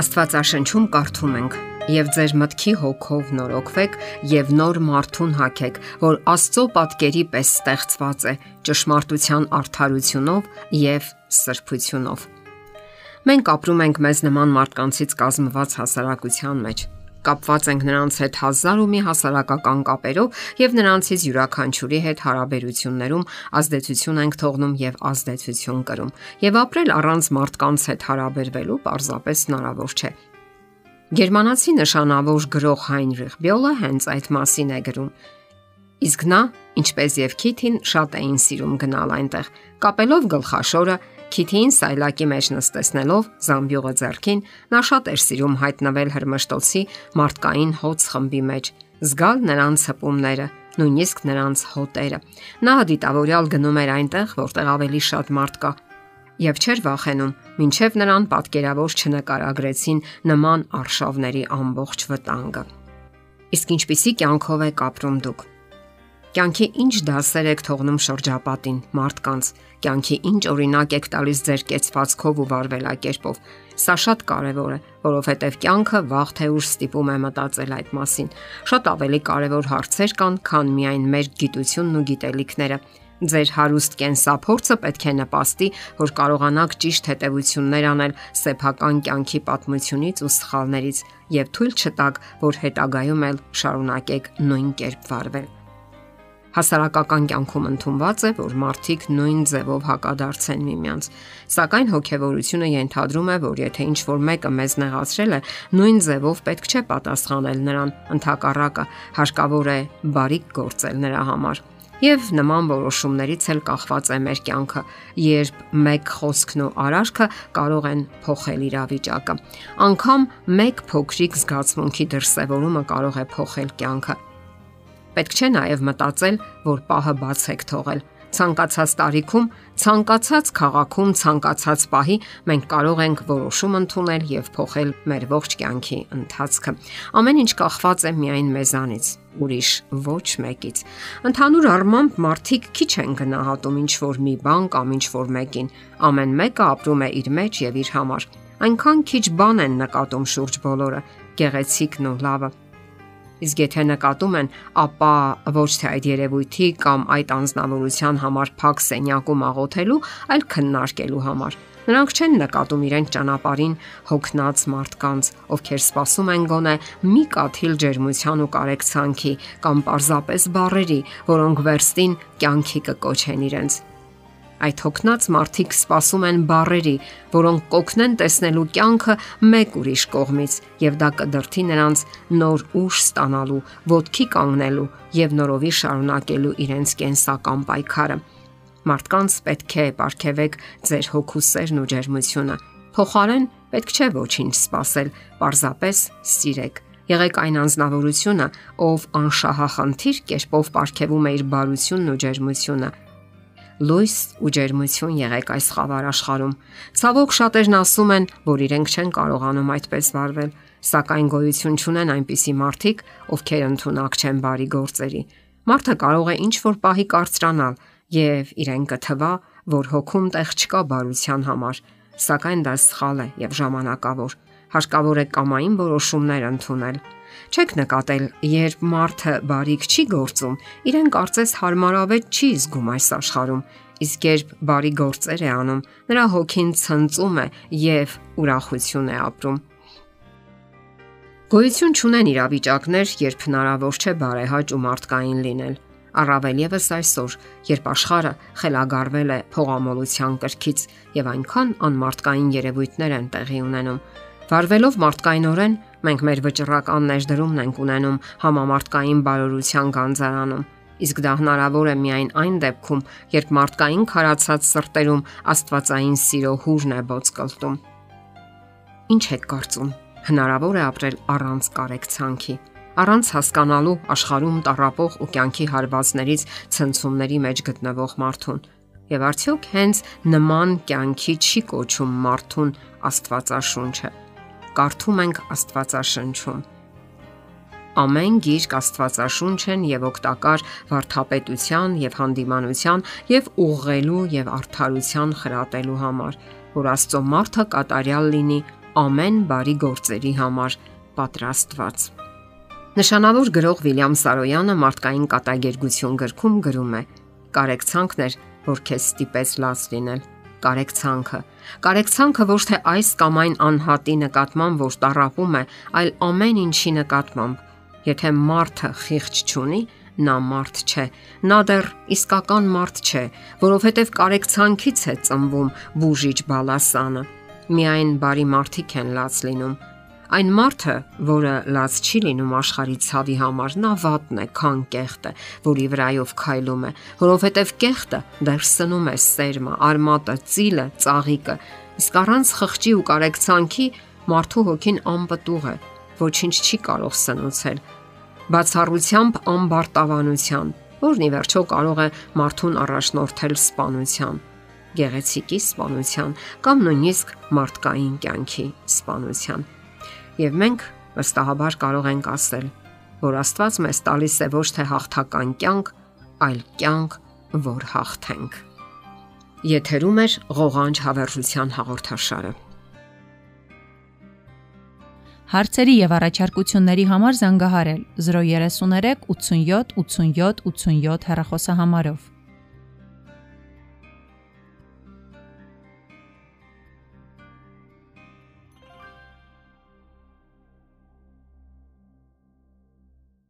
Աստվածաշնչում կարդում ենք. Եվ ձեր մտքի հոգով նորոգվեք եւ նոր մարդուն հագեք, որ Աստծո պատկերի պես ստեղծված է, ճշմարտության արդարությունով եւ սրբությունով։ Մենք ապրում ենք մեզ նման մարդկանցից կազմված հասարակության մեջ կապված ենք նրանց հետ հազար ու մի հասարակական կապերով եւ նրանցից յուրաքանչյուրի հետ հարաբերություններում ազդեցություն ենք թողնում եւ ազդեցություն կրում։ Եվ ապրել առանց մարդկանց հետ հարաբերվելու պարզապես հնարավոր չէ։ Գերմանացի նշանավոր գրող Հայնրիխ Բյոլը հենց այդ մասին է գրում։ Իսկ նա, ինչպես եւ Քիթին, շատ էին սիրում գնալ այնտեղ, կապելով գլխաշորը Քիթին սայլակի մեջ նստեցնելով զամբյուղը ձեռքին, նա շատ էր սիրում հայտնվել հրմշտոցի մարդկային հոց խմբի մեջ, զգալ նրանց հպումները, նույնիսկ նրանց հոտերը։ Նա դիտավորյալ գնում էր այնտեղ, որտեղ ավելի շատ մարդ կա, եւ չէր վախենում, ինչև նրան պատկերավոր չնկարագրեցին նման արշավների ամբողջ վտանգը։ Իսկ ինչպիսի կյանքով եք ապրում դուք։ Կյանքի ինչ դասեր եք թողնում շրջապատին, մարդկանց, կյանքի ինչ օրինակ եք տալիս ձեր կեցվածքով ու վարվելակերպով։ Սա շատ կարևոր է, որովհետև կյանքը վաղ թե ուշ ստիպում է մտածել այդ մասին։ Շատ ավելի կարևոր հարցեր կան, քան միայն մեր գիտությունն ու գիտելիքները։ Ձեր հարուստ կենսափորձը պետք է նպաստի, որ կարողանաք ճիշտ հետևություններ անել սեփական կյանքի պատմությունից ու սխալներից եւ թույլ չտաք, որ հետագայում էլ շարունակեք նույն կերպ վարվել։ Հասարակական կյանքում ընդունված է, որ մարդիկ նույն ձևով հակադարձեն միմյանց, սակայն հոգեվորությունը ենթադրում է, որ եթե ինչ որ մեկը մեզ նեղացրել է, նույն ձևով պետք չէ պատասխանել նրան, ընդհակառակը հարկավոր է բարիք գործել նրա համար։ Եվ նման որոշումներից էլ կախված է մեր կյանքը, երբ մեկ խոսքն ու արարքը կարող են փոխել իրավիճակը։ Անկամ մեկ փոքրիկ զգացմունքի դրսևորումը կարող է փոխել կյանքը Պետք չէ նաև մտածել, որ պահը բաց եք թողել։ Ցանկացած տարիքում, ցանկացած քաղաքում, ցանկացած պահի մենք կարող ենք որոշում ընդունել եւ փոխել մեր ողջ կյանքի ընթացքը։ Ամեն ինչ կախված է միայն մեզանից, ուրիշ ոչ մեկից։ Ընդհանուր առմամբ մարդիկ քիչ են գնահատում ինչ որ մի բան կամ ինչ որ մեկին։ Ամեն մեկը ապրում է իր մեջ եւ իր համար։ Այնքան քիչ բան են նկատում շուրջ բոլորը՝ գեղեցիկն ու լավը Իսկ եթե նկատում են, ապա ոչ թե այդ երևույթի կամ այդ անznավորության համար փակ սենյակում աղոթելու, այլ քննարկելու համար։ Նրանք չեն նկատում իրենց ճանապարհին հոգնած մարդկանց, ովքեր սпасում են գոնե մի կաթիլ ջերմության ու կարեկցանքի կամ պարզապես բարերի, որոնք վերստին կյանքի կկոչեն իրենց։ Այդ հոգնած մարդիկ սпасում են բարերի, որոնք կոգնեն տեսնելու կյանքը մեկ ուրիշ կողմից, եւ դա կդրթի նրանց նոր ուժ ստանալու, ոտքի կանգնելու եւ նորովի շարունակելու իրենց կենսական պայքարը։ Մարդկանց պետք է ապարգևեք ձեր հոգու սերն ու ջերմությունը։ Փոխարեն պետք չէ ոչինչ սпасել, պարզապես սիրեք։ Եղեք այն անznավորությունը, ով անշահախնդիր կերպով ապարգևում է իր բարությունն ու ջերմությունը լույս ու ջերմություն եղեք այս խավար աշխարհում։ Ցավոք շատերն ասում են, որ իրենք չեն կարողանում այդպես վարվել, սակայն գոյություն չունեն այնպիսի մարդիկ, ովքեր ընդունակ չեն բարի գործերի։ Մարդը կարող է ինչ որ պահի կարծրանալ եւ իրեն կթվա, որ հոգում տեղ չկա բարության համար, սակայն դա սխալ է եւ ժամանակավոր։ Հարկավոր է կամային որոշումներ ընդունել Չեք նկատել, երբ մարդը բարիք չի գործում, իրեն կարծես հարմարավետ չի զգում այս աշխարհում, իսկ երբ բարի գործեր է անում, նրա հոգին ցնծում է եւ ուրախություն է ապրում։ Գոյություն չունեն իրավիճակներ, երբ հնարավոր չէ բարեհաճ ու մարդկային լինել։ Առավել եւս այսօր, երբ աշխարհը խելագարվել է փողամոլության կրքից եւ այնքան անմարտկային երևույթներ են տեղի ունենում, Վարվելով մարդկայնորեն մենք մեր վճռական ներդրումն ենք ունենում համամարտկային բարօրության գանձարանում։ Իսկ դա հնարավոր է միայն այն դեպքում, երբ մարդկային քարացած սրտերում Աստվածային սիրո հուրն է ողջկլտում։ Ինչ եք կարծում։ Հնարավոր է ապրել առանց կարեկցանքի, առանց հասկանալու աշխարհում տարապող ու կյանքի հարվածներից ցնցումների մեջ գտնվող մարդուն։ Եվ արդյոք հենց նման կյանքի չի կոչում մարդուն Աստվածաշունչը կարդում ենք Աստվածաշնչում։ Ամեն գիրք Աստվածաշունչ են եւ օգտակար վարթապետության եւ հանդիմանության եւ ուղղելու եւ արդարության խրատելու համար, որ Աստծո մարդը կատարյալ լինի ամեն բարի գործերի համար պատրաստված։ Նշանավոր գրող Վիլյամ Սարոյանը մարդկային կատակերգություն գրքում գրում է. Կարեկցանքն էր, որ քեզ ստիպեց լաց լինել կարեկցանքը։ Կարեկցանքը ոչ թե այս կամ այն անհատի նկատմամբ, որ տարապում է, այլ ամեն ինչի նկատմամբ։ Եթե մարդը խիղճ չունի, նա մարդ չէ։ Նա դեռ իսկական մարդ չէ, որովհետև կարեկցանքից է ծնվում բուժիչ բալասանը։ Միայն բարի մարդիկ են լաց լինում Այն մարդը, որը լաց չի լինում աշխարհի ցավի համար, նա վատն է, քան կեղտը, որի վրայով քայլում է, որովհետև կեղտը դեռ սնում է սերմը, արմատը, ծիլը, ծաղիկը։ Իսկ առանց խղճի ու կարեկցանքի մարդու հոգին անպտուղ է, ոչինչ չի կարող սնուցել։ Բացառությամբ ամբարտավանության, որն ի վերջո կարող է մարդուն առաջնորդել սպանության գեղեցիկի սպանության կամ նույնիսկ մարդկային կյանքի սպանության եւ մենք վստահաբար կարող ենք ասել, որ Աստված մեզ տալիս է ոչ թե հաղթական կյանք, այլ կյանք, որ հաղթենք։ Եթերում է ղողանջ հավերժության հաղորդաշարը։ Հարցերի եւ առաջարկությունների համար զանգահարել 033 87 87 87 հեռախոսահամարով։